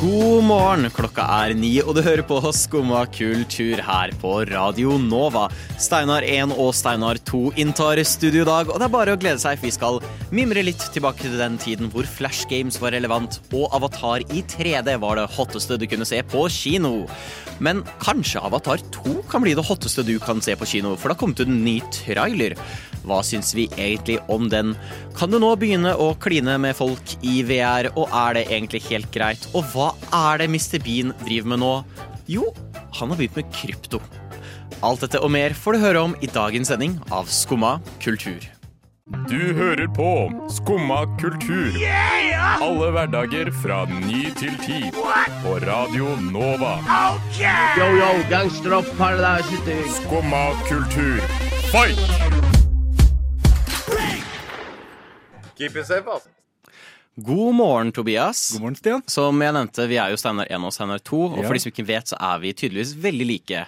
God morgen, klokka er ni, og du hører på Skumma kultur her på Radio Nova. Steinar 1 og Steinar 2 inntar studio i dag, og det er bare å glede seg, for vi skal mimre litt tilbake til den tiden hvor Flash Games var relevant, og Avatar i 3D var det hotteste du kunne se på kino. Men kanskje Avatar 2 kan bli det hotteste du kan se på kino, for da kom det en ny trailer. Hva syns vi egentlig om den? Kan du nå begynne å kline med folk i VR, og er det egentlig helt greit? Og hva er det Mr. Bean driver med nå? Jo, han har begynt med krypto. Alt dette og mer får du høre om i dagens sending av Skumma kultur. Du hører på Skumma kultur. Alle hverdager fra ny til ti. På Radio Nova. Yo, yo, gangsteropp. Skumma kultur, fight! God morgen, Tobias. God morgen, Stian. Som jeg nevnte, vi er jo Steinar 1 og Steinar 2, og Ja. for de som ikke vet, så er vi tydeligvis veldig like.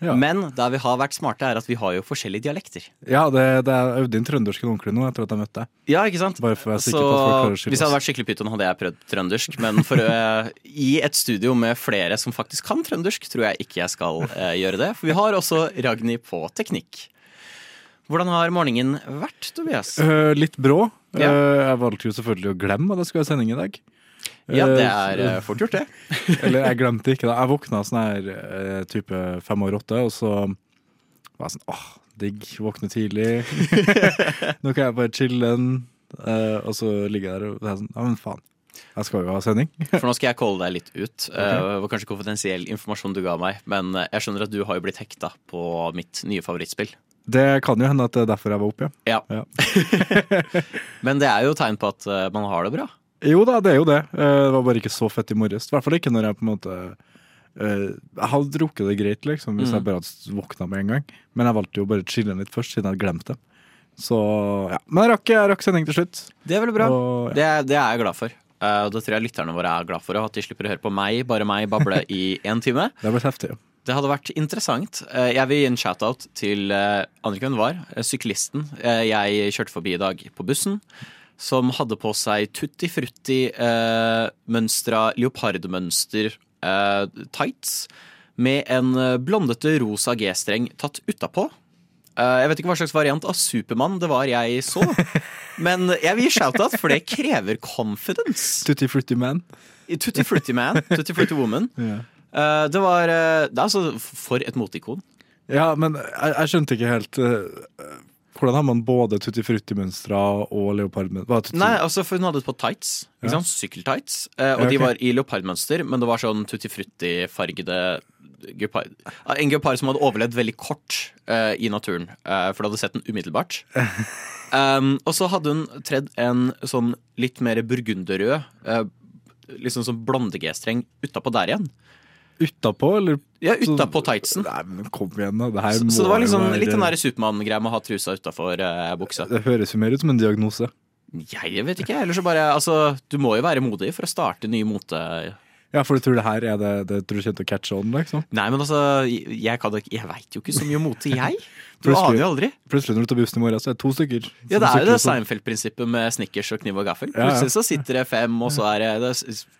Ja. Men der vi har vært smarte, er at vi har jo forskjellige dialekter. Ja, det, det er Audun trøndersk trøndersk ordentlig nå etter at jeg møtte deg. Ja, ikke sant? Bare for å være Så sikker på at folk klarer å skylde hvis jeg hadde vært skikkelig pyton, hadde jeg prøvd trøndersk. Men for å, i et studio med flere som faktisk kan trøndersk, tror jeg ikke jeg skal eh, gjøre det. For vi har også Ragnhild på teknikk. Hvordan har morgenen vært, Tobias? Uh, litt brå. Ja. Uh, jeg valgte jo selvfølgelig å glemme at jeg skulle ha sending i dag. Ja, det Eh, er uh, fort gjort, det. Eller jeg glemte ikke det. Jeg våkna sånn her eh, type fem over åtte, og så var jeg sånn åh, digg, våkne tidlig. Nå kan jeg bare chille'n. Uh, og så ligger jeg der og er sånn ja, men faen. Jeg skal jo ha sending. For nå skal jeg calle deg litt ut. Okay. Det var kanskje konfidensiell informasjon du ga meg, men eh, jeg skjønner at du har jo blitt hekta på mitt nye favorittspill. Det kan jo hende at det er derfor jeg var oppe, ja. Ja. Men det er jo tegn på at eh, man har det bra. Jo da, det er jo det. Eh, Det var bare ikke så fett i morges. I hvert fall ikke når jeg på en måte eh, Jeg hadde drukket det greit, liksom, hvis Mm. jeg bare hadde våkna med en gang. Men jeg valgte jo bare å chille litt først, siden jeg hadde glemt det. Så ja. Men jeg rakk, jeg rakk sending til slutt. Det er veldig bra. Og, ja. Det, er- det er jeg glad for. Og det tror jeg lytterne våre er glad for. og At de slipper å høre på meg, bare meg, bable i én time. Det har blitt heftig. ja. Det hadde vært interessant. Eh, Jeg vil gi en shout-out til eh, Anniken var, eh, syklisten jeg kjørte forbi i dag på bussen. Som hadde på seg tutti frutti eh, mønstra leopardmønster eh, tights. Med en blondete rosa G-streng tatt utapå. Eh, jeg vet ikke hva slags variant av Supermann det var jeg så. Men jeg vil gi shout-out, for det krever confidence. Tutti frutti man. Tutti frutti man, tutti frutti woman. Ja. Eh, det var eh, Det altså for et moteikon. ja, men jeg, jeg skjønte ikke helt uh, Hvordan har man både tutti frutti-mønstra og leopardmønstra? Nei, altså for hun hadde på tights. Ikke sant? Sykkeltights. Uh, og Ja, de var i leopardmønster, men det var sånn tutti frutti-fargede Gepard. En gepard som hadde overlevd veldig kort uh, i naturen, uh, for du hadde sett den umiddelbart. um, og så hadde hun tredd en sånn litt mer burgunderrød, uh, liksom sånn blonde G-streng utapå der igjen. Utapå, eller? Ja, utapå tightsen. Nei, men kom igjen, da. Så, så det var liksom være- litt den der Supermann-greia med å ha trusa utafor uh, buksa. Det høres jo mer ut som en diagnose. Jeg vet ikke, ellers så bare Altså, du må jo være modig for å starte nye mote... Ja, for du tror det her er det, det tror du kommer til å catche on, liksom? Nei, men altså, jeg, kan, jeg veit jo ikke så mye om mote, jeg. Du aner jo aldri. Plutselig når du tar bussen i morgen, så er det to stykker. Ja, det er jo det. Seinfeld-prinsippet med snickers og kniv og gaffel. Plutselig så sitter det fem, og så er det,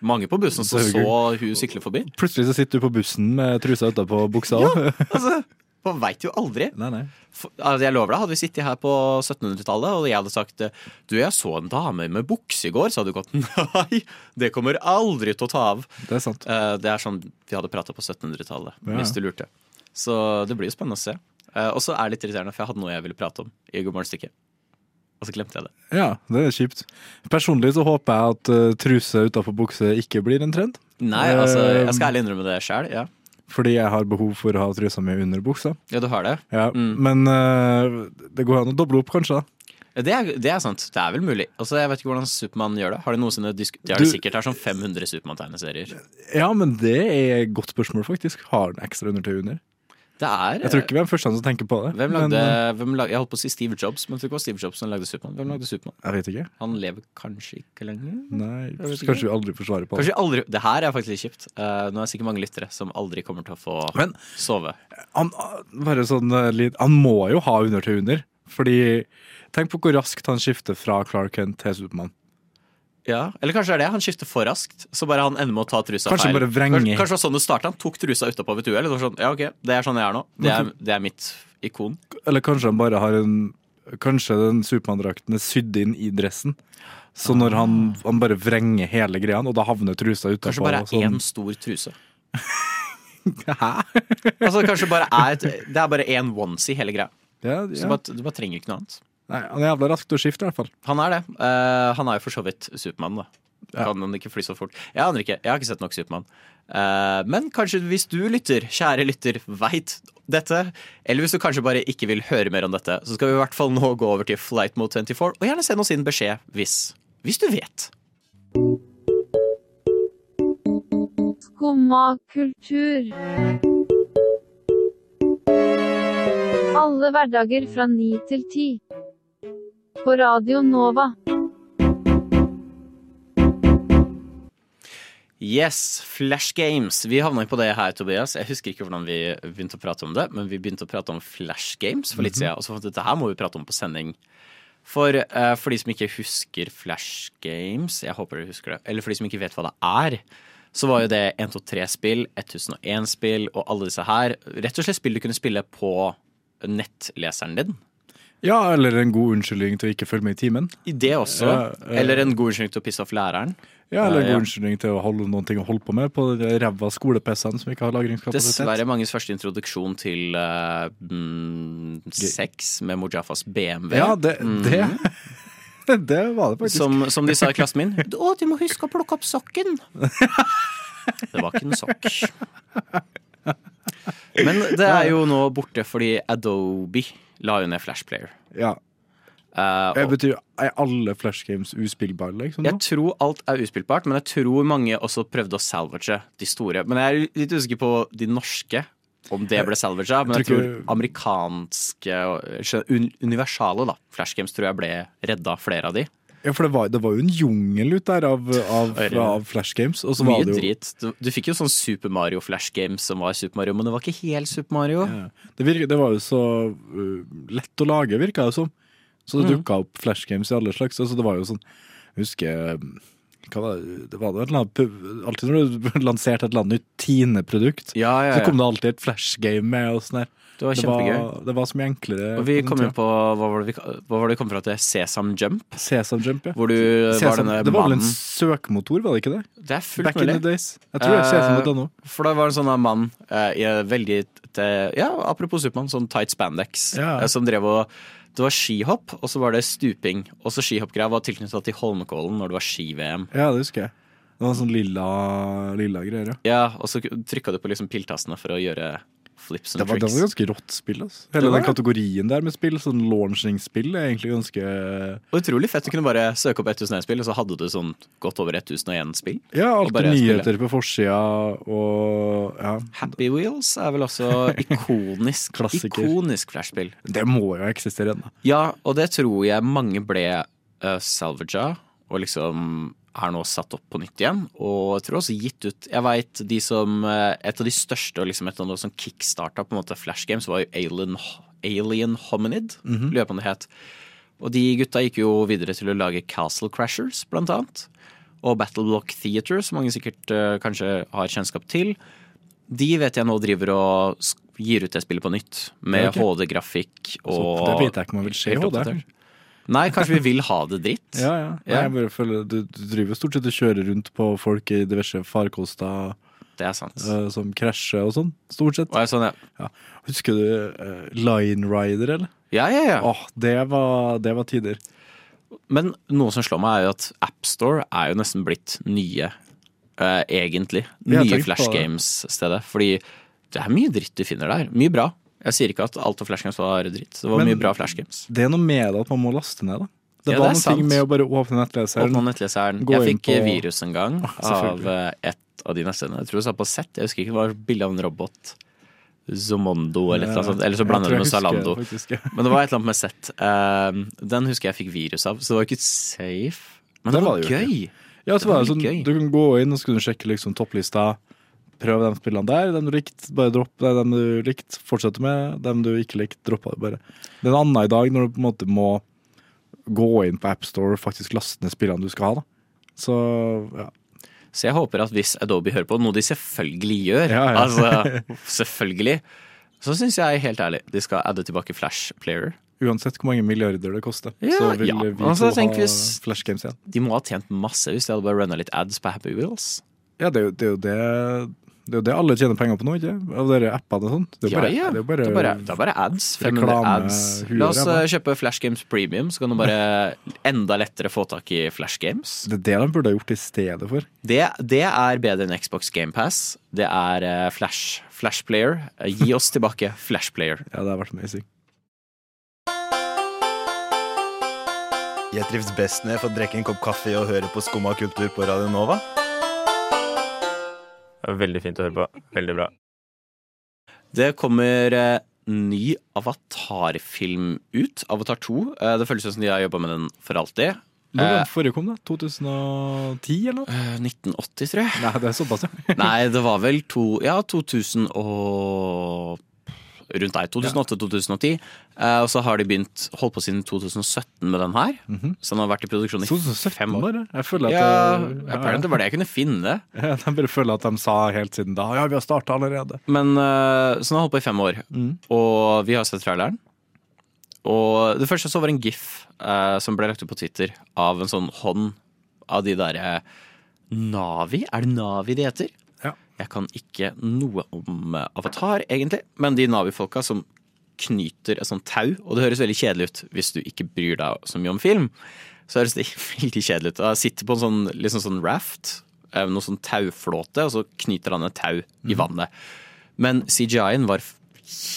mange på bussen som så hun sykle forbi. Plutselig så sitter du på bussen med trusa utapå buksa. Ja. Altså, Man veit jo aldri. Nei, nei. For, altså, jeg lover deg, Hadde vi sittet her på 1700-tallet og jeg hadde sagt Du, jeg så en dame med bukse i går, så hadde du gått Nei, det kommer aldri til å ta av. Det er sant. Uh, Det er sånn vi hadde prata på 1700-tallet, Ja. hvis du lurte. Så det blir jo spennende å se. Uh, Og så er det litt irriterende, for jeg hadde noe jeg ville prate om i God morgen-stykket. Og så glemte jeg det. Ja, det er kjipt. Personlig så håper jeg at uh, truse utafor bukse ikke blir en trend. Nei, altså, jeg Eh, skal ærlig innrømme det sjæl. Ja. Fordi jeg har behov for å ha trusa mi under buksa. ja, du har det? Ja, Mm. Men uh, det går an å doble opp, kanskje. da. Ja, Det er, det er sant. Det er vel mulig. Altså, jeg vet ikke hvordan Supermann gjør det. Har de noensinne disk De har Du- sikkert her sånn 500 Supermann-tegneserier. Ja, men det er et godt spørsmål, faktisk. Har den ekstra undertøy under? Det er Jeg tror ikke vi er første som tenker på det. hvem lagde, men, hvem lagde Jeg holdt på å si Steve Jobs, men jeg tror ikke det var Steve Jobs som lagde Supermann. Hvem lagde Supermann? Jeg vet ikke. Han lever kanskje ikke lenger? Nei, ikke. kanskje vi aldri får svaret på det. Aldri Det her er faktisk litt kjipt. Uh, nå er det sikkert mange lyttere som aldri kommer til å få Men- sove. Han, bare sånn, eh, han må jo ha undertøy under. Fordi Tenk på hvor raskt han skifter fra Clark Kent til Supermann. Ja, Eller kanskje det er det. Han skifter for raskt. Så bare han ender med å ta trusa Kanskje feil. Kanskje, kanskje det var sånn det starta. Han tok trusa utapå ved tuet. Sånn, ja, ok, det er sånn jeg er nå. Det er, det er mitt ikon. Eller kanskje han bare har en Kanskje den Supermann-drakten er sydd inn i dressen. Så når han, han bare vrenger hele greia, og da havner trusa utapå. Kanskje bare er sånn. én stor truse. Hæ? Altså kanskje bare er et, Det er bare én onesie, hele greia. Ja, Så ja. du, bare, du bare trenger ikke noe annet. Nei, han er jævla rask til å skifte, i hvert fall. Han er det. Uh, han er jo for så vidt Supermann, da. Ja. Kan han ikke fly så fort? Jeg aner ikke. Jeg har ikke sett nok Supermann. Uh, men kanskje hvis du lytter, kjære lytter, veit dette, eller hvis du kanskje bare ikke vil høre mer om dette, så skal vi i hvert fall nå gå over til Flight Mode 24, og gjerne send oss inn beskjed hvis, hvis du vet. Skumma kultur. Alle hverdager fra ni til ti. På Radio Nova. Yes, Flash Games. Vi havna på det her, Tobias. Jeg husker ikke hvordan vi begynte å prate om det, men vi begynte å prate om Flash Games for litt siden, og så fant vi ut at dette her må vi prate om på sending. For, uh, for de som ikke husker Flash Games, jeg håper dere husker det, eller for de som ikke vet hva det er, så var jo det 123-spill, 1001-spill og alle disse her rett og slett spill du kunne spille på nettleseren din. Ja, eller en god unnskyldning til å ikke følge med i timen. I det også. Ja, eh. Eller en god unnskyldning til å pisse off læreren. Ja, eller en ja. god unnskyldning til å holde noen ting å holde på med på de ræva skole-PC-ene som ikke har lagringskapasitet. Dessverre manges første introduksjon til uh, mm, sex med Mojafas BMW. Ja, det, det, det var det faktisk. som, som de sa i klassen min. Å, du må huske å plukke opp sokken! Det var ikke en sokk. Men det er jo nå borte fordi Adobe la jo ned Flash Player. Ja. Uh, og betyr er alle Flash Games uspillbare, liksom? jeg tror alt er uspillbart, men jeg tror mange også prøvde å salvage de store. Men jeg er litt usikker på de norske, om det ble salvaga. Men jeg tror amerikanske, universale da, Flash Games tror jeg ble redda, flere av de. Ja, for det var, det var jo en jungel ut der av, av, av Flash Games. Og så var Mye det jo drit. Du, du fikk jo sånn Super Mario Flash Games som var Super Mario, men det var ikke helt Super Mario. Ja. Det, virker, det var jo så uh, lett å lage, virka det som. Så det dukka opp Flash Games i alle slags. Altså, det var jo sånn Jeg husker um, det, var det Alltid når du lanserte et eller annet nytt Tine-produkt, Ja, ja, så kom det alltid et Flash Game med. og sånn der. Det var Det kjempegøy. var, det var så mye enklere. Og vi kom jo på Hva var det vi, hva var det vi kom fra til? Sesam Jump? Sesam Jump, ja. Hvor du var denne det var vel en søkemotor, var det ikke det? Det er fullt Back in the days. Jeg tror det er Sesam.no. For da var det en sånn mann uh, i veldig til, Ja, apropos Supermann, sånn tight spandex, Ja. uh, som drev og Det var skihopp, og så var det stuping. Og så skihoppgreia var tilknyttet til Holmenkollen når det var ski-VM. Ja, det husker jeg. Det var sånn lilla, lilla greier, ja. Ja, og så trykka du på liksom piltassene for å gjøre flips Det var, var, det var ganske rått spill. Altså. Hele den det. kategorien der med spill, sånn launching-spill, er egentlig ganske utrolig fett. Du kunne bare søke opp 1001-spill, og så hadde du sånn godt over 1001 spill. Ja, Og alltid nyheter nyheter på forsida og ja. Happy Wheels er vel også ikonisk. Klassiker. Ikonisk flashspill. Det må jo eksistere ennå. Ja, og det tror jeg mange ble uh, salvaga, og liksom er nå satt opp på nytt igjen. Og jeg tror også gitt ut Jeg veit de som eh, Et av de største og liksom et av de som kickstarta på en måte Flash Games, var jo Alien, Alien Hominid. mm -hmm. løpende het. Og de gutta gikk jo videre til å lage Castle Crashers, blant annet. Og Battle Block Theater, som mange sikkert uh, kanskje har kjennskap til. De vet jeg nå driver og gir ut det spillet på nytt, med okay. HD-grafikk og det vet jeg ikke om jeg vil se i HD. Nei, kanskje vi vil ha det dritt? Ja, ja. Nei, Jeg bare føler, du, du driver stort sett og kjører rundt på folk i diverse farkoster Det er sant. Uh, som krasjer og sånn. Stort sett. Og sånn, ja. Husker du uh, Line Rider, eller? Ja, ja, ja. Åh, det var, det var tider. Men noe som slår meg, er jo at AppStore er jo nesten blitt nye, uh, egentlig. Nye Flash. Games-stedet. Fordi det er mye dritt du finner der. Mye bra. Jeg sier ikke at alt av Flash Games var dritt. Det var Men- mye bra Flash Games. Det er noe med det at man må laste ned, da. Det Ja, var det noe med å bare åpne nettleseren. Åpne nettleseren. Jeg fikk eh, på- virus en gang av eh, et av de nettstedene. Jeg tror det sa på Z. Jeg husker ikke det var bilde av en robot. Zomondo eller noe sånt. Eller så Jeg blander du med jeg husker Zalando. Men det var et eller annet med Z. Uh, den husker jeg fikk virus av, så det var ikke safe. Men det, Det var var, gøy. Ja, Det var var det sånn, gøy. Du kan gå inn og så sjekke liksom topplista. Prøv de spillene der. Dem du likte, bare dropp det. Dem du likte, fortsette med. Dem du ikke likte, droppa det bare. Det er en annen i dag når du på en måte må gå inn på AppStore og faktisk laste ned spillene du skal ha. da. Så ja. Så jeg håper at hvis Adobe hører på, noe de selvfølgelig gjør, Ja, ja. altså selvfølgelig, så syns jeg helt ærlig de skal adde tilbake Flash Player. Uansett hvor mange milliarder det koster, Ja, så vil ja. vi to ha Flash Games igjen. De må ha tjent masse hvis de hadde bare runna litt ads på Happy Wheels. Ja, det er jo det, er jo det, det, er jo det alle tjener penger på nå, ikke Av dere appene og sånt. Det er bare, ja, ja. Det er bare, det, er bare, det er bare ads. 500 ads. La oss eh, kjøpe Flash Games Premium, så kan du bare enda lettere få tak i Flash Games. det er det de burde ha gjort i stedet for. Det, det er bedre enn Xbox GamePass. Det er eh, Flash, Flash Player. Eh, Gi oss tilbake Flash Player. Ja, det har vært amazing. Jeg trives best når jeg får drikke en kopp kaffe og høre på Skumma kultur på Radio Nova. Veldig fint å høre på. Veldig bra. Det kommer eh, ny Avatar-film ut. Avatar 2. Eh, det føles som de har jobba med den for alltid. Når var Eh, den forrige kom, da? 2010, eller noe? eh, 1980, tror jeg. Nei, det er såpass, ja. Nei, det var vel to Ja, 2000 og Rundt der. 2008-2010. Uh, og så har de begynt holdt på siden 2017 med den her. Så den har vært i produksjon i 2017 fem år. Jeg føler at Ja, det, ja, apparently var det jeg kunne finne. ja. Jeg bare føler at de sa helt siden da Ja, vi har starta allerede. Men uh, Så den har holdt på i fem år. Mm. Og vi har sett traileren. Og det første jeg så var en gif eh, som ble lagt ut på Twitter av en sånn hånd av de derre Navi? Er det Navi de heter? Jeg kan ikke noe om eh, Avatar, egentlig, men de Navi-folka som knyter et sånt tau, og det høres veldig kjedelig ut hvis du ikke bryr deg så mye om film, så høres det veldig kjedelig ut. Jeg sitter på en sånn, liksom sånn raft, eh, noe sånn tauflåte, og så knyter han et tau i vannet. Men CGI-en var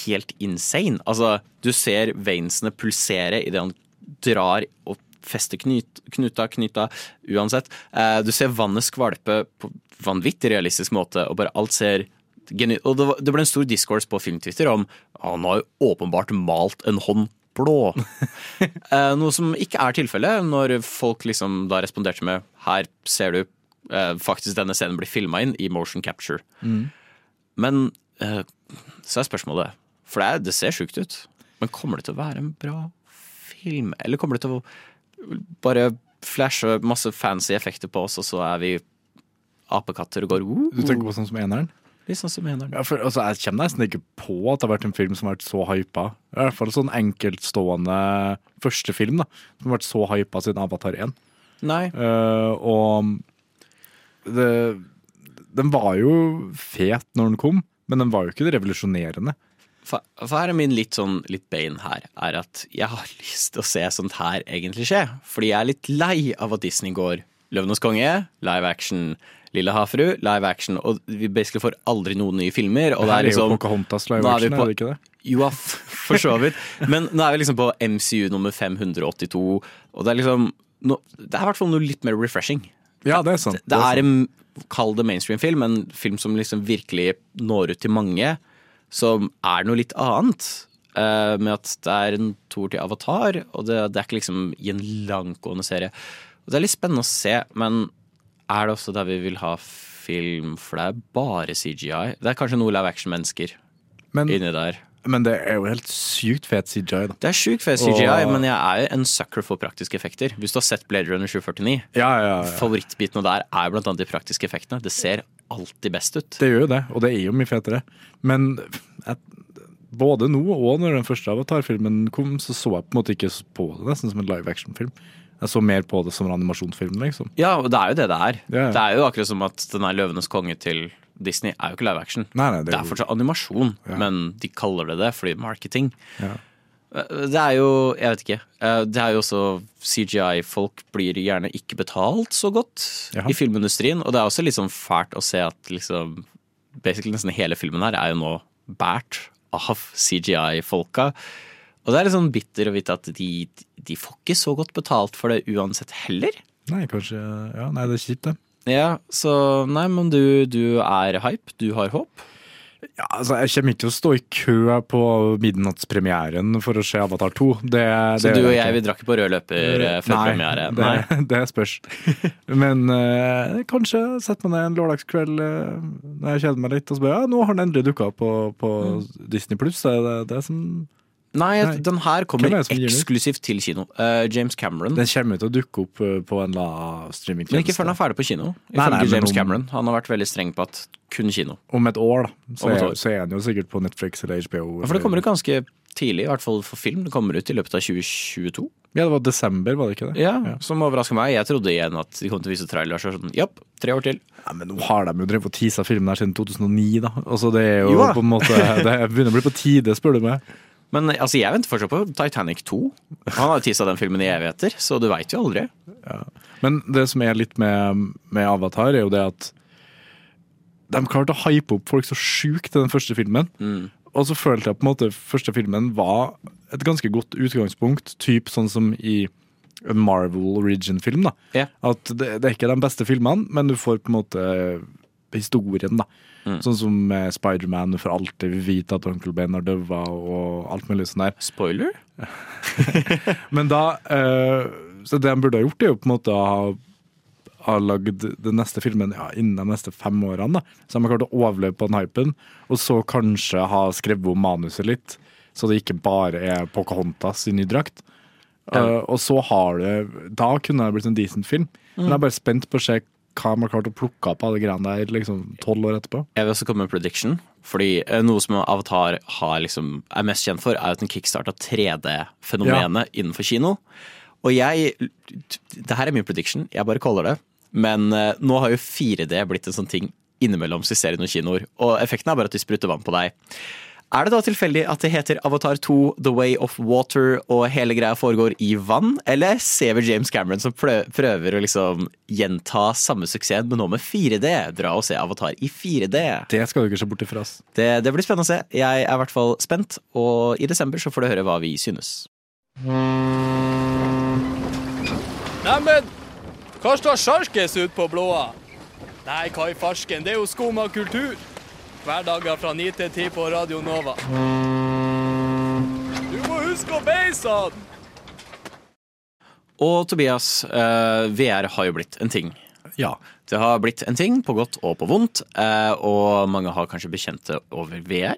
helt insane. Altså, du ser veinsene pulsere idet han drar og fester knyt, knuta, knyta, uansett. Eh, du ser vannet skvalpe på vanvittig realistisk måte, og bare alt ser geni... Og det, var, det ble en stor discourse på Filmtwitter om han har jo åpenbart malt en hånd blå. eh, noe som ikke er tilfellet, når folk liksom da responderte med her ser du eh, faktisk denne scenen blir filma inn i motion capture. Men eh, så er spørsmålet For det, er, det ser sjukt ut. Men kommer det til å være en bra film? Eller kommer det til å bare flashe masse fancy effekter på oss, og så er vi apekatter og går uh, Du tenker på sånn som eneren? Litt sånn som eneren. Ja, for, altså, jeg kommer nesten ikke på at det har vært en film som har vært så hypa. I hvert fall sånn enkeltstående første film da, som har vært så hypa siden Avatar 1. Nei. Uh, og det, den var jo fet når den kom, men den var jo ikke det revolusjonerende. For, for her er min litt sånn litt bein her, er at jeg har lyst til å se sånt her egentlig skje. Fordi jeg er litt lei av at Disney går Løvenes konge, live action. Lille havfru, live action. Og vi basically får aldri noen nye filmer. Og det Her er liksom, jo liksom Pocahontas live action, er på- er det ikke det? Jo, for så vidt. Men nå er vi liksom på MCU nummer 582, og det er liksom no, Det er i hvert fall noe litt mer refreshing. Ja, det er sant. Det er sant. en, kall det mainstream-film, en film som liksom virkelig når ut til mange, som er noe litt annet. eh, med at det er en toer til Avatar, og det, det er ikke liksom i en langgående serie. Og det er litt spennende å se, men er det også der vi vil ha film, for det er bare CGI. Det er kanskje noe live action-mennesker men, inni der. men det er jo helt sykt fet CGI, da. Det er sjukt fet CGI, Og- men jeg er jo en sucker for praktiske effekter. Hvis du har sett Blade Runner 749, Ja, ja, ja. favorittbitene der er blant annet de praktiske effektene. Det ser alltid best ut. Det gjør jo det, og det er jo mye fetere. Men jeg, både nå og når den første Avatar-filmen kom, så så jeg på en måte ikke på det nesten som en live action-film. Jeg så mer på det som en animasjonsfilm, liksom. Ja, og det er jo det det er. Ja, ja. Det er jo akkurat som at den er Løvenes konge til Disney er jo ikke live action. Nei, nei, det Det er er jo- fortsatt animasjon, Ja. men de kaller det det fordi marketing. Ja. Det er jo, jeg vet ikke eh, Det er jo også CGI-folk blir gjerne ikke betalt så godt i filmindustrien. Og det er også litt sånn fælt å se at liksom Basically nesten hele filmen her er jo nå båret av CGI-folka. Og det er litt sånn bitter å vite at de, de får ikke så godt betalt for det uansett heller. Nei, kanskje Ja, nei, det er kjipt, det. Ja, så nei, men du, du er hype, du har håp. Ja, altså, jeg kommer ikke til å stå i kø på midnattspremieren for å se Avatar 2. Det, Så det du og jeg, vi drakk på rød løper eh, før Nei, premiere? Det, det spørs. Men eh, kanskje setter meg ned en lørdagskveld eh, når jeg kjeder meg litt, og så bare ja, nå har den endelig dukka opp på, på Disney pluss. Det er det, det som Nei, Nei. den her kommer er eksklusivt til kino. Uh, James Cameron. Den kommer til å dukke opp eh, på en eller streamingtjeneste. Men ikke før den er ferdig på kino, ifølge James om- Cameron. Han har vært veldig streng på at kun kino. Om et år, da. Så, er, år. så er den jo sikkert på Netflix eller HBO. Ja, For det kommer ut ganske tidlig, i hvert fall for film. Det kommer ut i løpet av 2022. Ja, det var desember, var det ikke det? Ja, Som overrasker meg. Jeg trodde igjen at de kom til å vise trailer. Så sånn, japp, tre år til. Ja, men nå har de jo drevet og teasa filmen her siden 2009, da. Altså, det er jo, Jo ja. på en måte Det begynner å bli på tide, spør du meg. Men altså, jeg venter fortsatt på Titanic 2. Han har tissa den filmen i evigheter, så du veit jo aldri. Men det som er litt med, med Avatar, er jo det at de klarte å hype opp folk så sjukt til den første filmen. Og så følte jeg på en måte første filmen var et ganske godt utgangspunkt, typ sånn som i en Marvel origin-film. da. Yeah. At det, det er ikke de beste filmene, men du får på en måte historien, da. Sånn som med Spiderman, for alltid vil vite at Onkel Ben har døva og alt mulig sånn der. Spoiler? Men da eh, Så det han burde ha gjort, er jo på en måte å ha, har lagd den neste filmen ja, innen de neste fem årene. da. Så de har klart å overleve på den hypen, og så kanskje ha skrevet om manuset litt. Så det ikke bare er Pocahontas i ny drakt. Eh, og så har det Da kunne det blitt en decent film. Men jeg er bare spent på å se hva man har klart å plukke opp alle greiene der liksom tolv år etterpå. Jeg vil også komme med en prediction. Fordi eh, noe som Avatar har liksom, er mest kjent for, er at den kickstarta 3D-fenomenet innenfor kino. Og jeg Det her er min prediction, jeg bare caller det. Men eh, nå har jo 4D blitt en sånn ting innimellom så ser i noen kinoer. Og effekten er bare at de spruter vann på deg. Er det da tilfeldig at det heter Avatar 2 The Way of Water og hele greia foregår i vann? Eller ser vi James Cameron som prøver å liksom gjenta samme suksess, men nå med 4D? Dra og se Avatar i 4D. Det skal du ikke se bort ifra. oss Det, det blir spennende å se. Jeg er i hvert fall spent, og i desember så får du høre hva vi synes. Neimen, hva står sjarkes ut på blåa? Nei, hva i farsken, det er jo skum av kultur. Hverdager fra 9 til 10 på Radio Nova. Du må huske å beise den! Og Tobias, eh, VR har jo blitt en ting. Ja. Det har blitt en ting, på godt og på vondt, eh, og mange har kanskje bekjente over VR.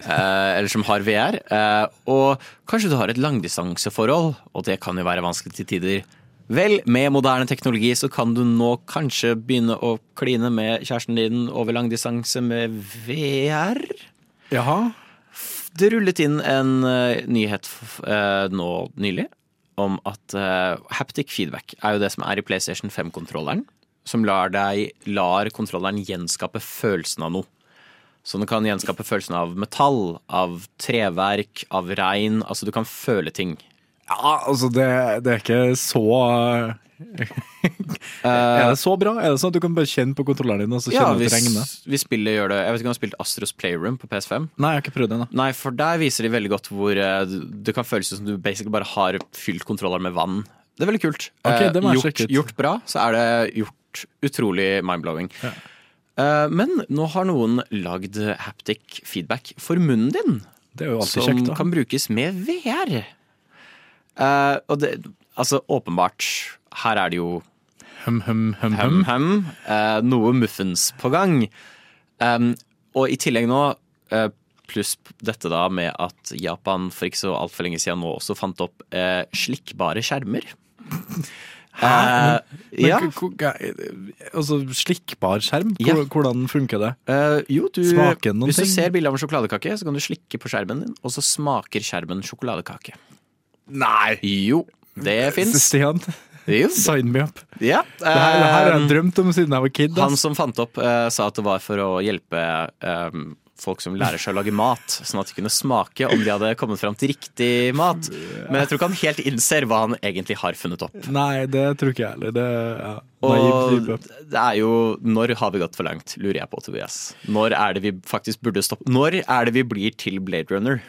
Eh, eller som har VR. Eh, og kanskje du har et langdistanseforhold, og det kan jo være vanskelig til tider. Vel, med moderne teknologi så kan du nå kanskje begynne å kline med kjæresten din over langdistanse med VR. Jaha. Det rullet inn en uh, nyhet eh, nå nylig om at uh, haptic feedback er jo det som er i PlayStation 5-kontrolleren. Som lar, deg, lar kontrolleren gjenskape følelsen av noe. Så den kan gjenskape følelsen av metall, av treverk, av regn. Altså du kan føle ting. Ja, altså det, det er ikke så Er det så bra? Er det sånn at du kan bare kjenne på kontrolleren din og så Ja, hvis, det regner? hvis spillet gjør det Jeg vet ikke om du har spilt Astros Playroom på PS5? Nei, jeg har ikke prøvd det. Nei, for der viser de veldig godt hvor eh, det kan føles som du basically bare har fylt kontrolleren med vann. Det er veldig kult. Okay, Eh, gjort, gjort bra, så er det gjort utrolig mind-blowing. Eh, men nå har noen lagd haptic feedback for munnen din. Det er jo alltid som kjekt, da. kan brukes med VR. Eh, og det, altså åpenbart, her er det jo Hum, hum, hum, hum. hum. Eh, noe muffens på gang. Um, og i tillegg nå, uh, pluss dette da med at Japan for ikke så altfor lenge siden nå også fant opp slikkbare skjermer. Hæ? Men, ja. altså, slikkbar skjerm? Ja. Hvor- Hvordan funker det? Uh, jo, du, hvis du ting? ser bilde av en sjokoladekake, så kan du slikke på skjermen din, og så smaker skjermen sjokoladekake. Nei! Jo, det fins. Stian, sign me up. Ja. Det her, det her har jeg drømt om siden jeg var kid. Han ass. som fant opp, eh, sa at det var for å hjelpe eh, folk som lærer seg å lage mat, sånn at de kunne smake om de hadde kommet fram til riktig mat. Men jeg tror ikke han helt innser hva han egentlig har funnet opp. Nei, det tror ikke jeg heller. Det ja, Og det er jo Når har vi gått for langt, lurer jeg på, Tobias. Når er det vi faktisk burde stoppe Når er det vi blir til Blade Runner?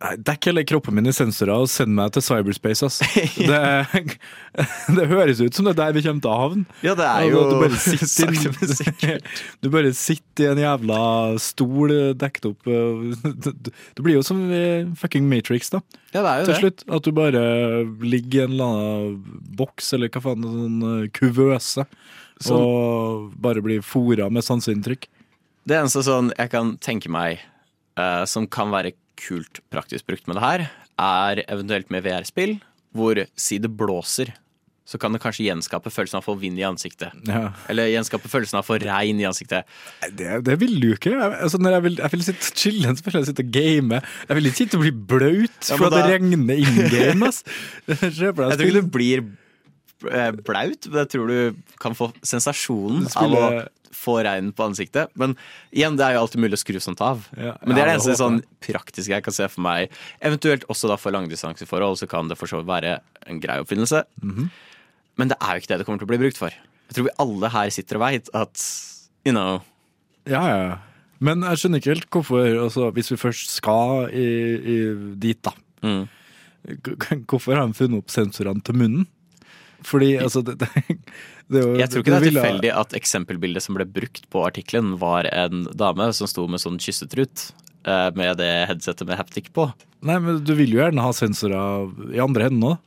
Dekk hele kroppen min i sensorer og send meg til cyberspace, ass. Det, det høres ut som det er der vi kommer til å havne. Ja, det er Altså, jo du bare sitter. Du bare sitter i en jævla stol eh, dekket opp Det Du du blir jo som i fucking Matrix, da. Ja, det er jo Til det. slutt. At du bare ligger i en eller annen boks, eller hva faen, en sånn eh, kuvøse, Sånn. og bare blir fora med sanseinntrykk. Det eneste sånn jeg kan tenke meg uh, som kan være kult praktisk brukt med det her, er eventuelt med VR-spill, hvor si det blåser, så kan det kanskje gjenskape følelsen av å få vind i ansiktet. Ja. Eller gjenskape følelsen av å få regn i ansiktet. Det, det vil du ikke. Jeg, altså, når jeg, vil, jeg vil sitte chille, så vil jeg sitte og game. Jeg vil ikke sitte og bli blaut Ja, for men at det da- regner in game. ass. Jeg tror ikke du blir eh, blaut, men jeg tror du kan få sensasjonen spiller- av å få regn på ansiktet. Men igjen, det er jo alltid mulig å skru sånt av. Ja, Men det er det eneste sånn praktiske jeg kan se for meg. Eventuelt også da for langdistanseforhold, så kan det for så vidt være en grei oppfinnelse. Mhm. Men det er jo ikke det det kommer til å bli brukt for. Jeg tror vi alle her sitter og veit at you know Ja, ja. Men jeg skjønner ikke helt hvorfor, altså, hvis vi først skal i, i, dit, da. mm. Hvorfor har de funnet opp sensorene til munnen? Fordi, altså det, det, det Jeg tror ikke det er tilfeldig at eksempelbildet som ble brukt på artikkelen, var en dame som sto med sånn kyssetrut eh, med det headsetet med haptic på. Nei, men du vil jo gjerne ha sensorer i andre enden òg.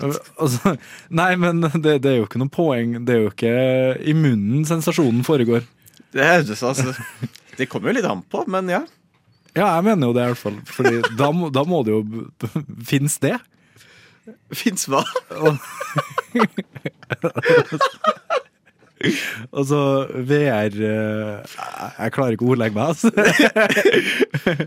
Altså, nei, men det, det er jo ikke noe poeng. Det er jo ikke i munnen sensasjonen foregår. Det, altså, det kommer jo litt an på, men ja. Ja, jeg mener jo det, i hvert fall. Fordi da, da må det jo Fins det? Fins hva? Altså, VR eh, Jeg klarer ikke å ordlegge meg, altså.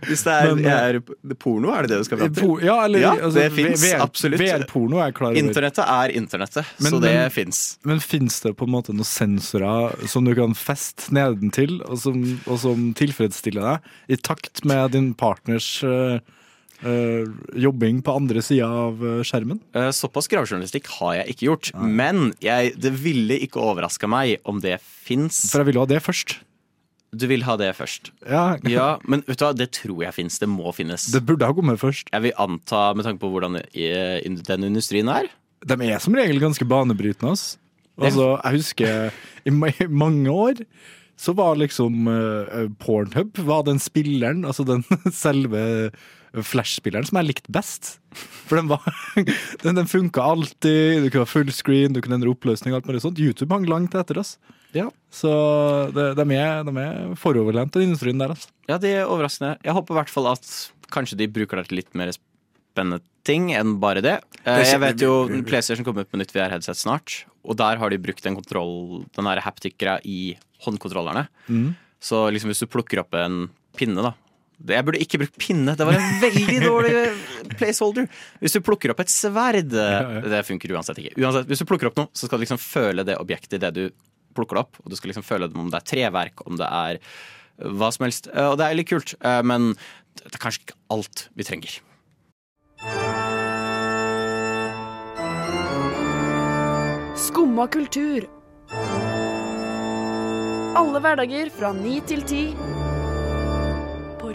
Hvis det er, Men, eh, er porno, er det det du skal fram til? Ja, eller Ja, altså, det fins absolutt. VR-porno er klar over. Internettet er internettet, Men- så det men- fins. Men fins det på en måte noen sensorer som du kan feste nedentil, og som, og som tilfredsstiller deg i takt med din partners eh, eh, jobbing på andre sida av eh, skjermen? Uh, Såpass gravejournalistikk har jeg ikke gjort. Men jeg, det ville ikke overraska meg om det fins. For jeg vil ha det først. Du vil ha det først. Ja, Ja, men vet du hva, det tror jeg fins. Det må finnes. Det burde ha kommet først. Jeg vil anta, med tanke på hvordan den industrien er De er som regel ganske banebrytende. ass. Altså, jeg husker i mange år så var liksom uh, Pornhub var den spilleren, altså den selve Flash-spilleren som jeg likte best. For den var Den, den funka alltid, du kunne ha fullscreen, du kunne endre oppløsning og alt mulig sånt. YouTube hang langt etter oss. Ja. Så de, de, er, de er foroverlent, den industrien der, altså. Ja, de er overraskende. Jeg håper i hvert fall at kanskje de bruker det til litt mer spennende ting enn bare det. Eh, Jeg vet jo PlayStation kommer ut med nytt VR-headset snart, og der har de brukt den, kontroll, den haptic-greia i håndkontrollerne. Mm. Så liksom hvis du plukker opp en pinne, da Jeg burde ikke brukt pinne, det var en veldig dårlig placeholder. Hvis du plukker opp et sverd. Det funker uansett ikke. Uansett, hvis du plukker opp noe, så skal du liksom føle det objektet i det du plukker det opp. Og du skal liksom føle det om det er treverk, om det er hva som helst. Eh, Og det er litt kult, eh, men det er kanskje ikke alt vi trenger. Skumma kultur. Alle hverdager fra ni til ti.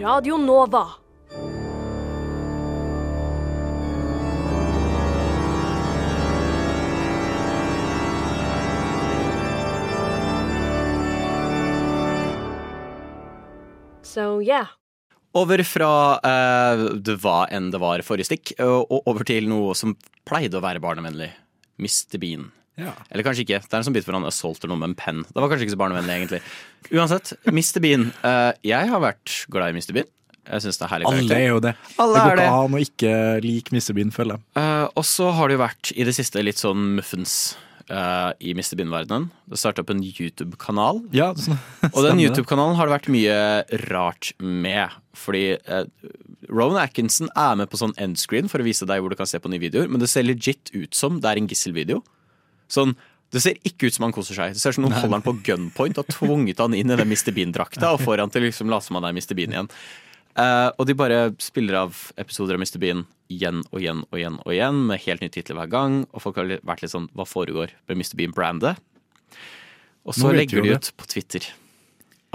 Radio Nova. So yeah. Over fra eh, det hva enn det var forrige stikk, og over til noe som pleide å være barnevennlig. Mr. Bean. Ja. Eller kanskje ikke. Det er en sånn bit for han assaulter noe med en penn. Det var kanskje ikke så barnevennlig, egentlig. Uansett, Mr. Bean. Uh, jeg har vært glad i Mr. Bean. Jeg synes det er herlig Alle er jo det. Alle det går ikke an å ikke like Mr. Bean, føler jeg. Uh, og så har det jo vært i det siste litt sånn muffens uh, i Mr. Bean-verdenen. Det starta opp en YouTube-kanal. Ja, sånn- Og den. YouTube-kanalen har det vært mye rart med. Fordi uh, Rowan Atkinson er med på sånn endscreen for å vise deg hvor du kan se på nye videoer, men det ser legit ut som det er en gisselvideo. Sånn, det ser ikke ut som han koser seg. Det ser ut som noen holder han på gunpoint og har tvunget han inn i den Mr. Bean-drakta og får han til liksom late som han er Mr. Bean igjen. Uh, og de bare spiller av episoder av Mr. Bean igjen og igjen og igjen og igjen med helt nye titler hver gang. Og folk har vært litt sånn Hva foregår med Mr. Bean-brandet? Og så legger de ut på Twitter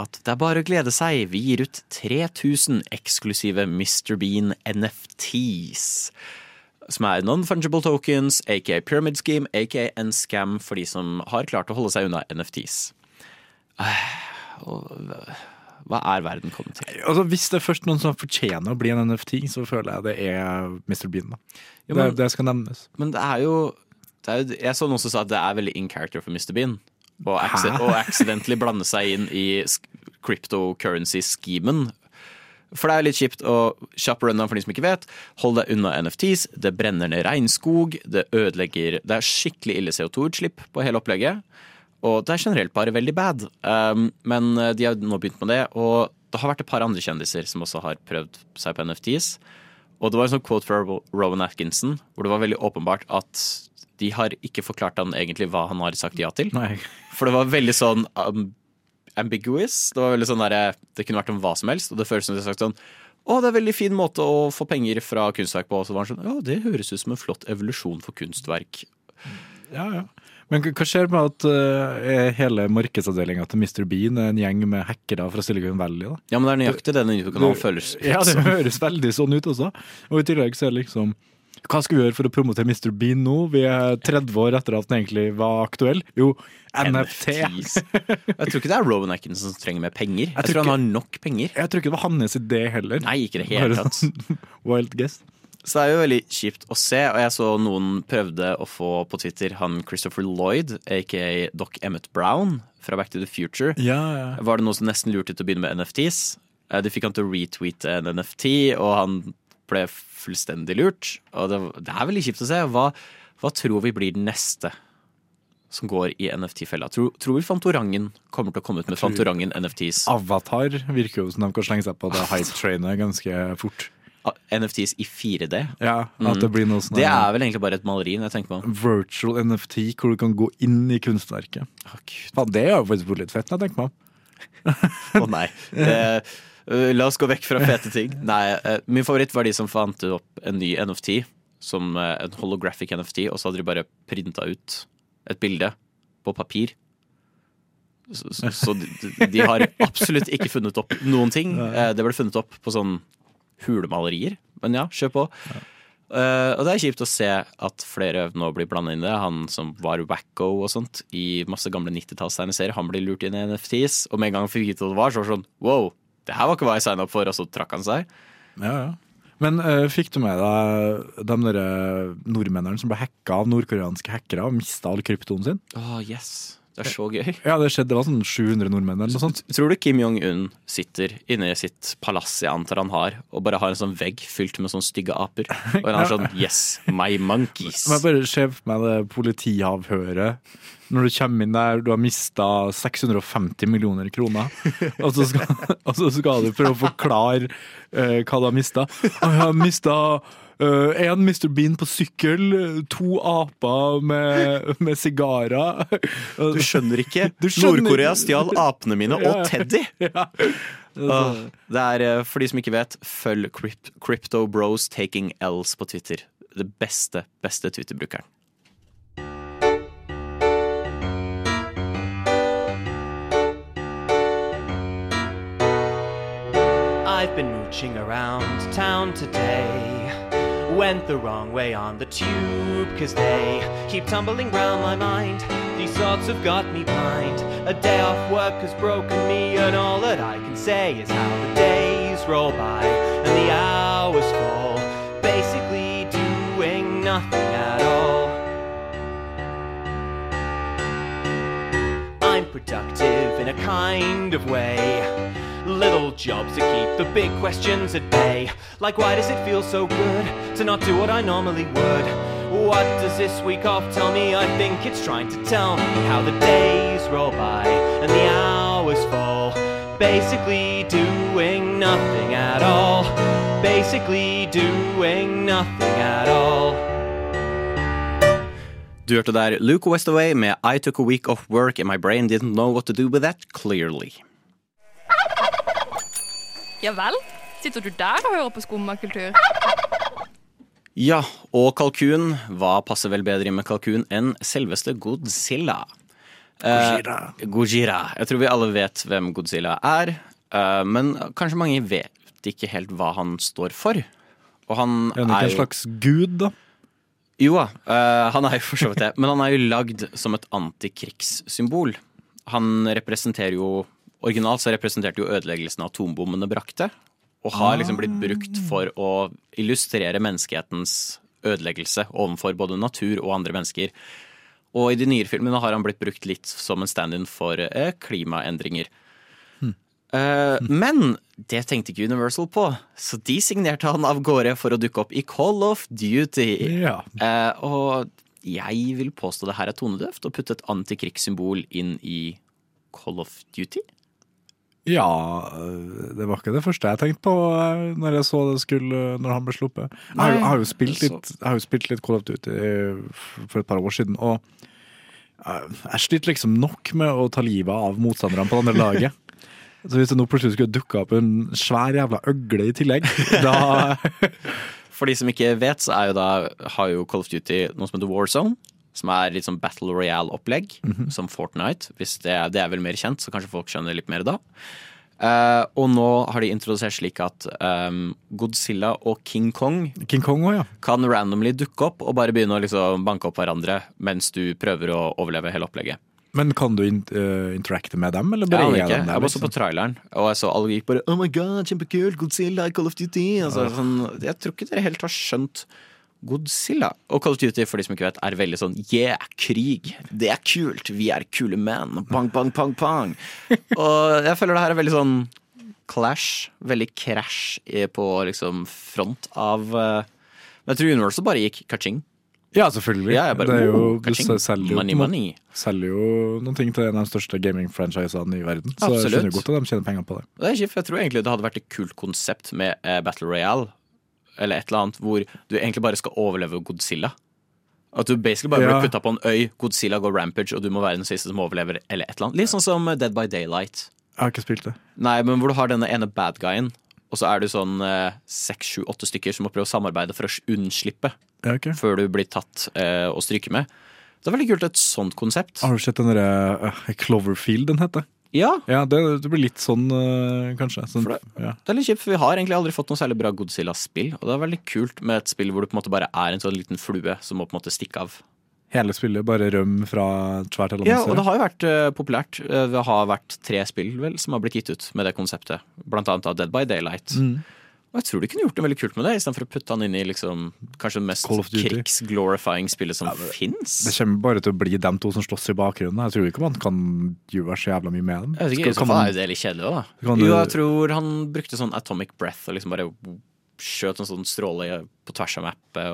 at det er bare å glede seg. Vi gir ut 3000 eksklusive Mr. Bean NFTs. Som er non-fungible tokens, aka pyramid scheme, aka en scam for de som har klart å holde seg unna NFTs. Hva er verden kommet til? Altså, hvis det er først noen som fortjener å bli en NFT, så føler jeg det er Mr. Bean. Da. Jo, men- det, det skal nevnes. Men det er jo, det er jo Jeg så noen som sa at det er veldig in character for Mr. Bean. Og og accidentally blande seg inn i cryptocurrency-schemen. For det er litt kjipt å kjappe rundown for de som ikke vet. Hold deg unna NFTs. Det brenner ned regnskog. Det ødelegger Det er skikkelig ille CO2-utslipp på hele opplegget. Og det er generelt bare veldig bad. Um, men uh, de har nå begynt med det, og det har vært et par andre kjendiser som også har prøvd seg på NFTs. Og det var en sånn quote fra Ro- Rowan Atkinson hvor det var veldig åpenbart at de har ikke forklart han egentlig hva han har sagt ja til. Nei. For det var veldig sånn um, ambiguous. Det var veldig sånn der, det kunne vært om hva som helst, og det føles som de har sagt sånn å, det er en veldig fin måte å få penger fra kunstverk på. Og så var han sånn, ja, det høres ut som en flott evolusjon for kunstverk. Ja, ja. Men hva- skjer med at uh, hele markedsavdelinga til Mr. Bean er en gjeng med hackere fra Silicon Valley? da? Ja, men det er nøyaktig det den YouTube-kanalen føles Ja, det høres veldig sånn ut også. Og i tillegg så er det liksom Hva skal vi gjøre for å promotere Mr. Bean nå? Vi er 30 år etter at den egentlig var aktuell. Jo, NFT. Jeg tror ikke det er Rowan Atkinson som trenger mer penger. Jeg, tror ikke, han har nok penger. Jeg tror ikke det var hans idé heller. Nei, ikke det helt tatt. sånn Wild guess. Så det er jo veldig kjipt å se, og jeg så noen prøvde å få på Twitter han Christopher Lloyd, aka Doc Emmett Brown fra Back to the Future. Ja, ja. Var det noen som nesten lurte til å begynne med NFTs? Eh, De fikk han til å retweete en NFT, og han ble fullstendig lurt. Og det, det er veldig kjipt å se. Hva, hva tror vi blir den neste som går i NFT-fella? Tror, tror vi Fantorangen kommer til å komme ut med Fantorangen NFTs? Avatar virker jo som de kan slenge seg på det hype-trainet ganske fort. Ah, NFTs i 4D? Ja, at det blir noe sånn Det er vel egentlig bare et maleri, jeg tenker om. virtual NFT hvor du kan gå inn i kunstverket. Faen, det er jo faktisk litt fett, jeg tenker meg om. Å nei. Det, la oss gå vekk fra fete ting. Nei, eh, Min favoritt var de som fant opp en ny NFT, som eh, en holographic NFT, og så hadde de bare printa ut et bilde på papir. Så, så, så de, de har absolutt ikke funnet opp noen ting. Eh, det ble funnet opp på sånn hulemalerier. Men ja, kjør på. Uh, og det er kjipt å se at flere nå blir blanda inn i det. Han som var wacko og sånt i masse gamle 90-tallstegneserier, han blir lurt inn i NFTs. Og med en gang han fikk vite hva det var, så var det sånn wow, det her var ikke hva jeg signa opp for, og så trakk han seg. Ja, ja. Men uh, fikk du med deg de der nordmennene som ble hacka av nordkoreanske hackere og mista all kryptoen sin? Oh, yes. Det er så gøy. Ja, det skjedde. Det var sånn 700 nordmenn eller noe sånt. Tror du Kim Jong-un sitter inne i sitt palass jeg antar han har, og bare har en sånn vegg fylt med sånne stygge aper? Og han er sånn Yes, my monkeys. Men jeg bare Se for meg det politiavhøret. Når du kommer inn der, du har mista 650 millioner kroner, og så skal, og så skal du prøve å forklare eh, hva du har mista. Jeg har mista én Mr. Bean på sykkel, to aper med, med sigarer. Du skjønner ikke. Nord-Korea stjal apene mine og Teddy! Ja. Uh, det er, eh, For de som ikke vet, følg Crypto Bros Taking Ls på Twitter. Det beste, beste Twitter-brukeren. I've been mooching around town today. Went the wrong way on the tube, cause they keep tumbling round my mind. These thoughts have got me blind. A day off work has broken me, and all that I can say is how the days roll by and the hours fall. Basically, doing nothing at all. I'm productive in a kind of way. Little jobs that keep the big questions at bay. Like, why does it feel so good to not do what I normally would? What does this week off tell me? I think it's trying to tell me how the days roll by and the hours fall. Basically, doing nothing at all. Basically, doing nothing at all. Du hørte der Luke Westaway med I took a week off work and my brain didn't know what to do with that clearly. Ja vel? Sitter du der og hører på skummakultur? Ja, og kalkun. Hva passer vel bedre med kalkun enn selveste Godzilla? Gojira. Gojira. Jeg tror vi alle vet hvem Godzilla er, eh, men kanskje mange vet ikke helt hva han står for. Og han Er han ikke en slags gud, da? Jo da, eh, han er jo for så vidt det. Men han er jo lagd som et antikrigssymbol. Han representerer jo Originalt så representerte jo ødeleggelsen atombommene brakte. Og har liksom blitt brukt for å illustrere menneskehetens ødeleggelse overfor både natur og andre mennesker. Og i de nyere filmene har han blitt brukt litt som en stand-in for eh, klimaendringer. Eh, men det tenkte ikke Universal på, så de signerte han av gårde for å dukke opp i Call of Duty. Ja. Eh, og jeg vil påstå det her er tonedøft å putte et antikrigssymbol inn i Call of Duty. Ja, det var ikke det første jeg tenkte på øh, når jeg så det skulle når han ble sluppet. Jeg har, jeg har, jo, spilt litt, jeg spilt litt Call of Duty øh, for et par år siden, og øh, jeg sliter liksom nok med å ta livet av motstanderne på det andre laget. Så hvis det nå plutselig skulle dukke opp en svær jævla øgle i tillegg, da For de som ikke vet, så er jo da, har jo Call of Duty noe som heter Warzone. Som er litt sånn Battle Royale-opplegg, som Fortnite. Det, er- det er vel mer kjent, så kanskje folk skjønner litt mer da. Uh, og nå har de introdusert slik at um, Godzilla og King Kong King Kong også, ja. kan randomly dukke opp og bare begynne å liksom banke opp hverandre mens du prøver å overleve hele opplegget. Men kan du in uh, interacte med dem, eller Jeg bare ja, er ikke. de der? Jeg var så på liksom? traileren, og jeg så alle gikk bare Oh my god, kjempekult! Godzilla, Call of Duty! Altså, sånn, jeg tror ikke dere helt har skjønt Godzilla. Og Call of Duty, for de som ikke vet, er veldig sånn yeah, krig. Det er kult! Vi er kule menn! Bang, bang, bang, bang! og jeg føler det her er veldig sånn clash. Veldig crash på liksom front av eh, Men jeg tror Universal bare gikk kaching. Ja, selvfølgelig. Ja, bare, det er jo, oh, du selger jo, Money, money. selger jo noen ting til en av de største gaming-franchisene i verden. Så jeg skjønner godt at de tjener penger på det. Det er kjipt, jeg tror egentlig det hadde vært et kult konsept med eh, Battle Royale. Eller et eller annet hvor du egentlig bare skal overleve Godzilla. At du basically bare Ja. blir putta på en øy, Godzilla går rampage, og du må være den siste som overlever. Eller et eller annet. Litt sånn som Dead by Daylight. Jeg har ikke spilt det. Nei, men hvor du har denne ene bad guyen, og så er du sånn eh, seks, sju, åtte stykker som må prøve å samarbeide for å unnslippe Ja, okay. før du blir tatt eh, og stryker med. Det er veldig kult et sånt konsept. Har du sett den derre uh, Cloverfield den heter? Ja, Ja, det, det blir litt sånn, øh, kanskje. Sånn, For ja. Det er litt kjipt, for vi har egentlig aldri fått noe særlig bra Godzilla-spill. Og det er veldig kult med et spill hvor du på en måte bare er en sånn liten flue som må på en måte stikke av. Hele spillet bare røm fra et svært Ja, og det har jo vært uh, populært. Eh, det har vært tre spill vel som har blitt gitt ut med det konseptet. Blant annet av Dead by Daylight. Mm. Og jeg tror de kunne gjort noe veldig kult med det, istedenfor å putte han inn i liksom, kanskje det mest krigsglorifying spillet som fins. Det kommer bare til å bli dem to som slåss i bakgrunnen. Jeg tror ikke man kan gjøre så jævla mye med dem. Jeg vet ikke, Skal- man- er det litt kjedelig òg, da. Jo, jeg tror han brukte sånn atomic breath og liksom bare skjøt en sånn stråle på tvers av mappet.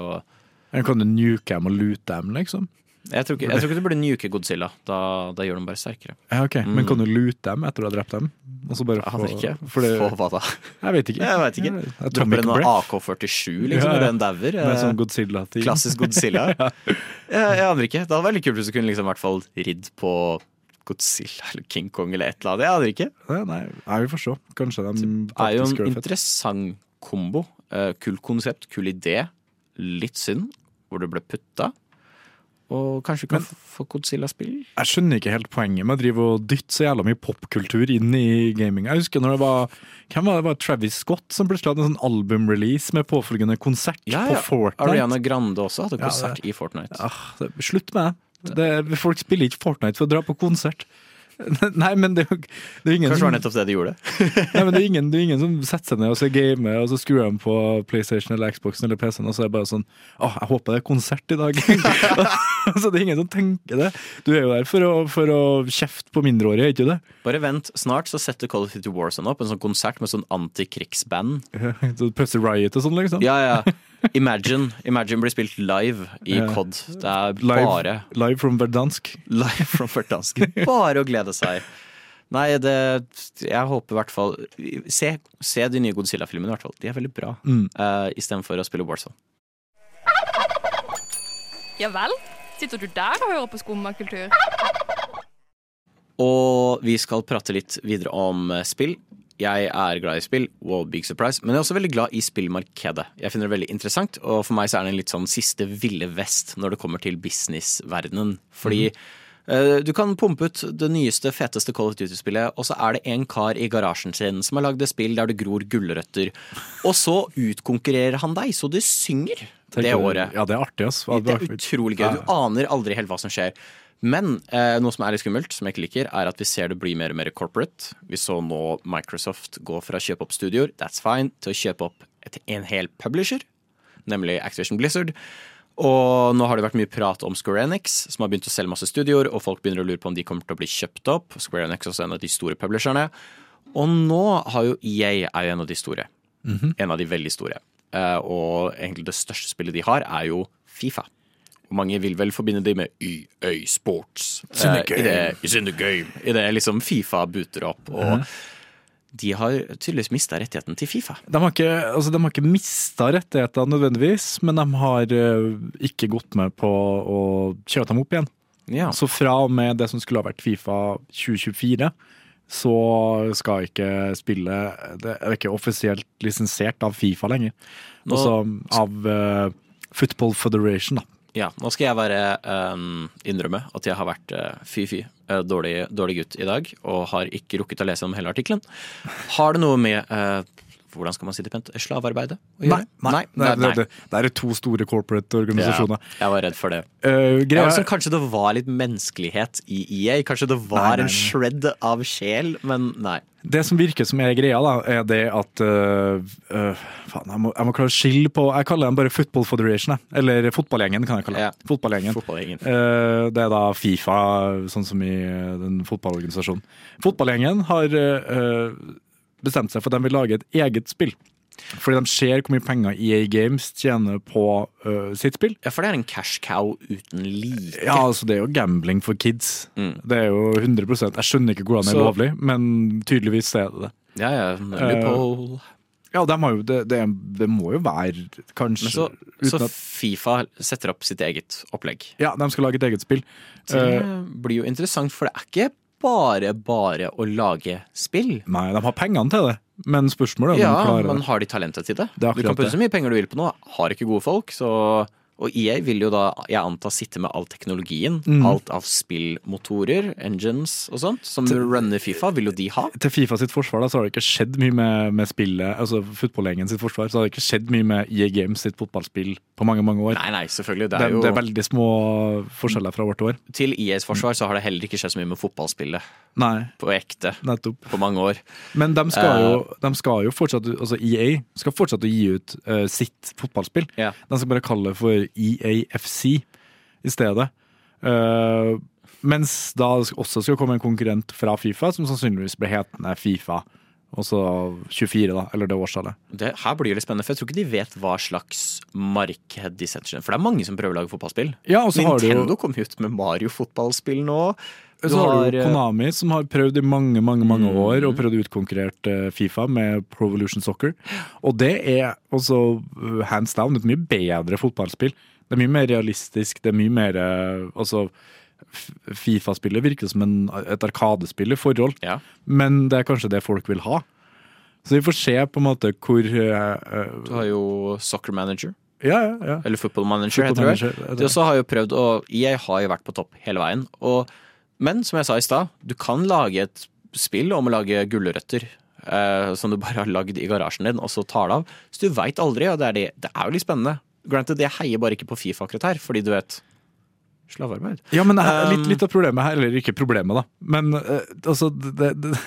og Kan du nuke dem og lute dem, liksom? Jeg tror ikke, jeg tror ikke du burde nuke Godzilla. Da, da gjør de bare sterkere. Ja, ok. Men Mm. kan du lute dem etter du har drept dem? Og så bare Jeg aner ikke. Fordi, Få hva da? Jeg vet ikke. Jeg vet ikke. Atomic Dropper en. AK-47 liksom, Ja, ja. den dauer. Eh, sånn Godzilla-ting. Klassisk Godzilla. jeg, jeg aner ikke. Det hadde vært kult hvis du kunne liksom, i hvert fall ridd på Godzilla eller King Kong eller et eller annet. Jeg aner ikke. Nei, nei, jeg vil forstå. Kanskje de Det er jo en interessant kombo. Eh, kul konsept, kul idé. Litt synd hvor det ble putta. Og kanskje kan kan få Godzilla-spill? Jeg skjønner ikke helt poenget med å drive og dytte så jævla mye popkultur inn i gaming. Jeg husker når det var Hvem var det? var Travis Scott som plutselig hadde en sånn albumrelease med påfølgende konsert Ja, ja. på Fortnite. Ariana Grande også hadde Ja, konsert det- i Fortnite. Ah, det, slutt med det. det. Folk spiller ikke Fortnite for å dra på konsert. Nei, men det, det er ingen Kanskje det var nettopp det de gjorde. nei, men det, er ingen, det er ingen som setter seg ned og ser game, og så skrur de på PlayStation eller Xboxen eller PC-en, og så er det bare sånn Å, jeg håper det er konsert i dag. så det er ingen som tenker det. Du er jo der for å, for å kjefte på mindreårige, er ikke det? Bare vent, snart så setter Call of Duty Warzone opp en sånn konsert med sånn antikrigsband. Så Pussy Riot og sånn, liksom? Ja, ja. Imagine. Imagine blir spilt live i COD. Det er bare live from Verdansk. live from Verdansk. Bare å glede seg. Nei, det Jeg håper i hvert fall Se, se de nye Godzilla-filmene, i hvert fall. De er veldig bra. Mm. Uh, Istedenfor å spille Warzone. Ja vel? Sitter du der og hører på skummakultur? Og vi skal prate litt videre om eh, spill. Jeg er glad i spill, wow, big surprise, men jeg er også veldig glad i spillmarkedet. Jeg finner det veldig interessant, og for meg så er det en litt sånn siste ville vest når det kommer til businessverdenen. Fordi Eh, Du kan pumpe ut det nyeste, feteste Call of Duty-spillet, og så er det en kar i garasjen sin som har lagd et spill der det gror gulrøtter. Og så utkonkurrerer han deg, så det synger det året. Ja, det er artig, ass. Det er utrolig gøy. Du aner aldri helt hva som skjer. Men eh, noe som er litt skummelt, som jeg ikke liker, er at vi ser det bli mer og mer corporate. Vi så nå Microsoft gå fra å kjøpe opp studioer, that's fine, til å kjøpe opp et, en hel publisher, nemlig Activision Blizzard. Og nå har det vært mye prat om Square Enix, som har begynt å selge masse studioer, og folk begynner å lure på om de kommer til å bli kjøpt opp. Square Enix er også en av de store publisherne. Og nå har jo EA er jo en av de store. Mhm. En av de veldig store. Eh, og egentlig det største spillet de har, er jo Fifa. Mange vil vel forbinde det med YØ Sports. Eh, i det. I det liksom Fifa booter opp. Og Mhm. de har tydeligvis mista rettigheten til Fifa. De har ikke, altså, de mista rettigheter nødvendigvis, men de har eh, ikke gått med på å kjøre dem opp igjen. Så fra og med det som skulle ha vært Fifa 2024, så skal ikke spillet Det er ikke offisielt lisensiert av Fifa lenger. Altså av uh, Football Federation, da. Ja, nå skal jeg bare um, innrømme at jeg har vært fy-fy, uh, dårlig, dårlig gutt i dag, og har ikke rukket å lese om hele artikkelen. Har det noe med uh, hvordan skal man si det pent, slavearbeidet Nei, nei, Nei, nei, det, det, det er to store corporate organisasjoner. Ja, jeg var redd for det. Uh, Ja, altså, kanskje det var litt menneskelighet i EA? Kanskje det var Nei, nei, en shred av sjel? Men nei. Det som virker som er greia, da, er det at uh, uh, Faen, jeg må, jeg må klare å skille på Jeg kaller dem bare Football Federation. jeg. Eller Fotballgjengen, kan jeg kalle det. Fotballgjengen. Fotballgjengen. Uh, det er da Fifa, sånn som i den fotballorganisasjonen. Fotballgjengen har øh, bestemt seg for at de vil lage et eget spill. Fordi de ser hvor mye penger EA Games tjener på uh, sitt spill. Ja, for det er en cash cow uten like. Ja, altså det er jo gambling for kids. Mm. Det er jo 100 Jeg skjønner ikke hvordan det er lovlig, men tydeligvis er det det. Ja, ja. Loophole. Ja, de har jo, det, det, det må jo være kanskje Men så, så Fifa setter opp sitt eget opplegg. Ja, de skal lage et eget spill. Det uh, blir jo interessant, for det er ikke bare bare å lage spill. nei, de har pengene til det, men spørsmålet er om Ja, de klarer det. men det. har de talentet til det? Det du kan putte så mye penger du vil på noe, har ikke gode folk, så og EA vil jo da, jeg antar, sitte med all teknologien. Mm. Alt av spillmotorer, engines og sånt, som runner Fifa, vil jo de ha. Til Fifa sitt forsvar da, så har det ikke skjedd mye med, med spillet, altså fotballgjengen sitt forsvar, så har det ikke skjedd mye med EA Games sitt fotballspill på mange, mange år. Nei, nei, selvfølgelig. Det er jo det er veldig små forskjeller fra år til år. Til EAs forsvar så har det heller ikke skjedd så mye med fotballspillet Nei, på ekte nettopp. på mange år. Men de skal, jo, Eh. de skal jo fortsatt, altså EA skal fortsatt å gi ut uh, sitt fotballspill. Ja. De skal bare kalle det for EAFC i stedet. Uh, mens da også skal komme en konkurrent fra Fifa, som sannsynligvis blir hetende Fifa. Og så 24, da, eller det årstallet. Det, her blir det litt spennende, for jeg tror ikke de vet hva slags marked de setter seg For det er mange som prøver å lage fotballspill. Ja, og så har du jo- Nintendo kom ut med Mario-fotballspill nå. Du Så har du har, eh, Konami, som har prøvd i mange mange, mange Mm. år og prøvd å utkonkurrert eh, Fifa med Pro Evolution Soccer. Og det er også uh, hands down et mye bedre fotballspill. Det er mye mer realistisk, det er mye mer eh, Altså, Fifa-spillet virker som en, et arkadespill i forhold, Ja. men det er kanskje det folk vil ha. Så vi får se på en måte hvor eh, eh, Du har jo Soccer Manager. Ja, ja, ja. Eller Football Manager, Football heter det De også har jo prøvd, og jeg har jo vært på topp hele veien. Og, men som jeg sa i stad, du kan lage et spill om å lage gulrøtter. eh, som du bare har lagd i garasjen din, og så tar det av. Så du veit aldri, og det er, det, det er jo litt spennende. Granted, jeg heier bare ikke på Fifa akkurat her, fordi du vet Slavearbeid. Ja, men det er litt, Um, litt av problemet her, eller ikke problemet, da. Men eh, altså, det, det,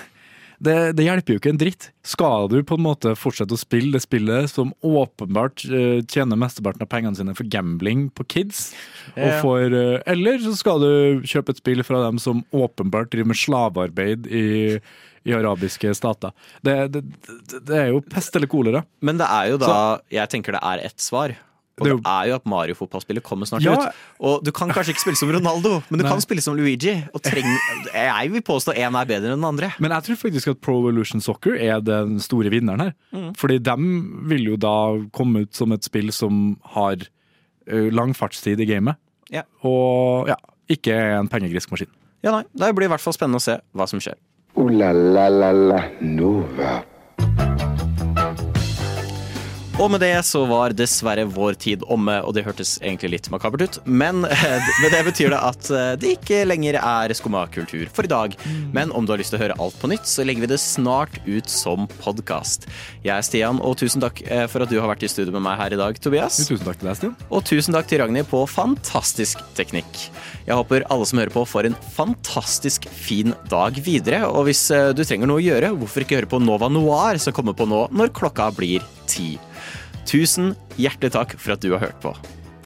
det, det hjelper jo ikke en dritt. Skal du på en måte fortsette å spille det spillet som åpenbart uh, tjener mesteparten av pengene sine for gambling på kids, og for, uh, eller så skal du kjøpe et spill fra dem som åpenbart driver med slavearbeid i, i arabiske stater. Det, det, det, er jo pest eller kolera. Men det er jo da Jeg tenker det er ett svar. Og Det er det jo- er jo at Mario-fotballspillet kommer snart Ja. ut. Og du kan kanskje ikke spille som Ronaldo, men du Nei. kan spille som Luigi. Og treng, jeg vil påstå én er bedre enn den andre. Men jeg tror faktisk at Pro Evolution Soccer er den store vinneren her. Mm. Fordi dem vil jo da komme ut som et spill som har ø, lang fartstid i gamet. Ja. Og ja, ikke en pengegriskmaskin. Ja, nei, Det blir i hvert fall spennende å se hva som skjer. Oh la la la la Nova. Og med det så var dessverre vår tid omme, og det hørtes egentlig litt makabert ut. Men eh, med det betyr det at eh, det ikke lenger er skumma kultur for i dag. Men om du har lyst til å høre alt på nytt, så legger vi det snart ut som podkast. Jeg er Stian, og tusen takk eh, for at du har vært i studio med meg her i dag, Tobias. Tusen takk til deg, Stian. Og tusen takk til Ragnhild på fantastisk teknikk. Jeg håper alle som hører på, får en fantastisk fin dag videre. Og hvis du trenger noe å gjøre, hvorfor ikke høre på Nova Noir, som kommer på nå når klokka blir ti. Tusen hjertelig takk for at du har hørt på.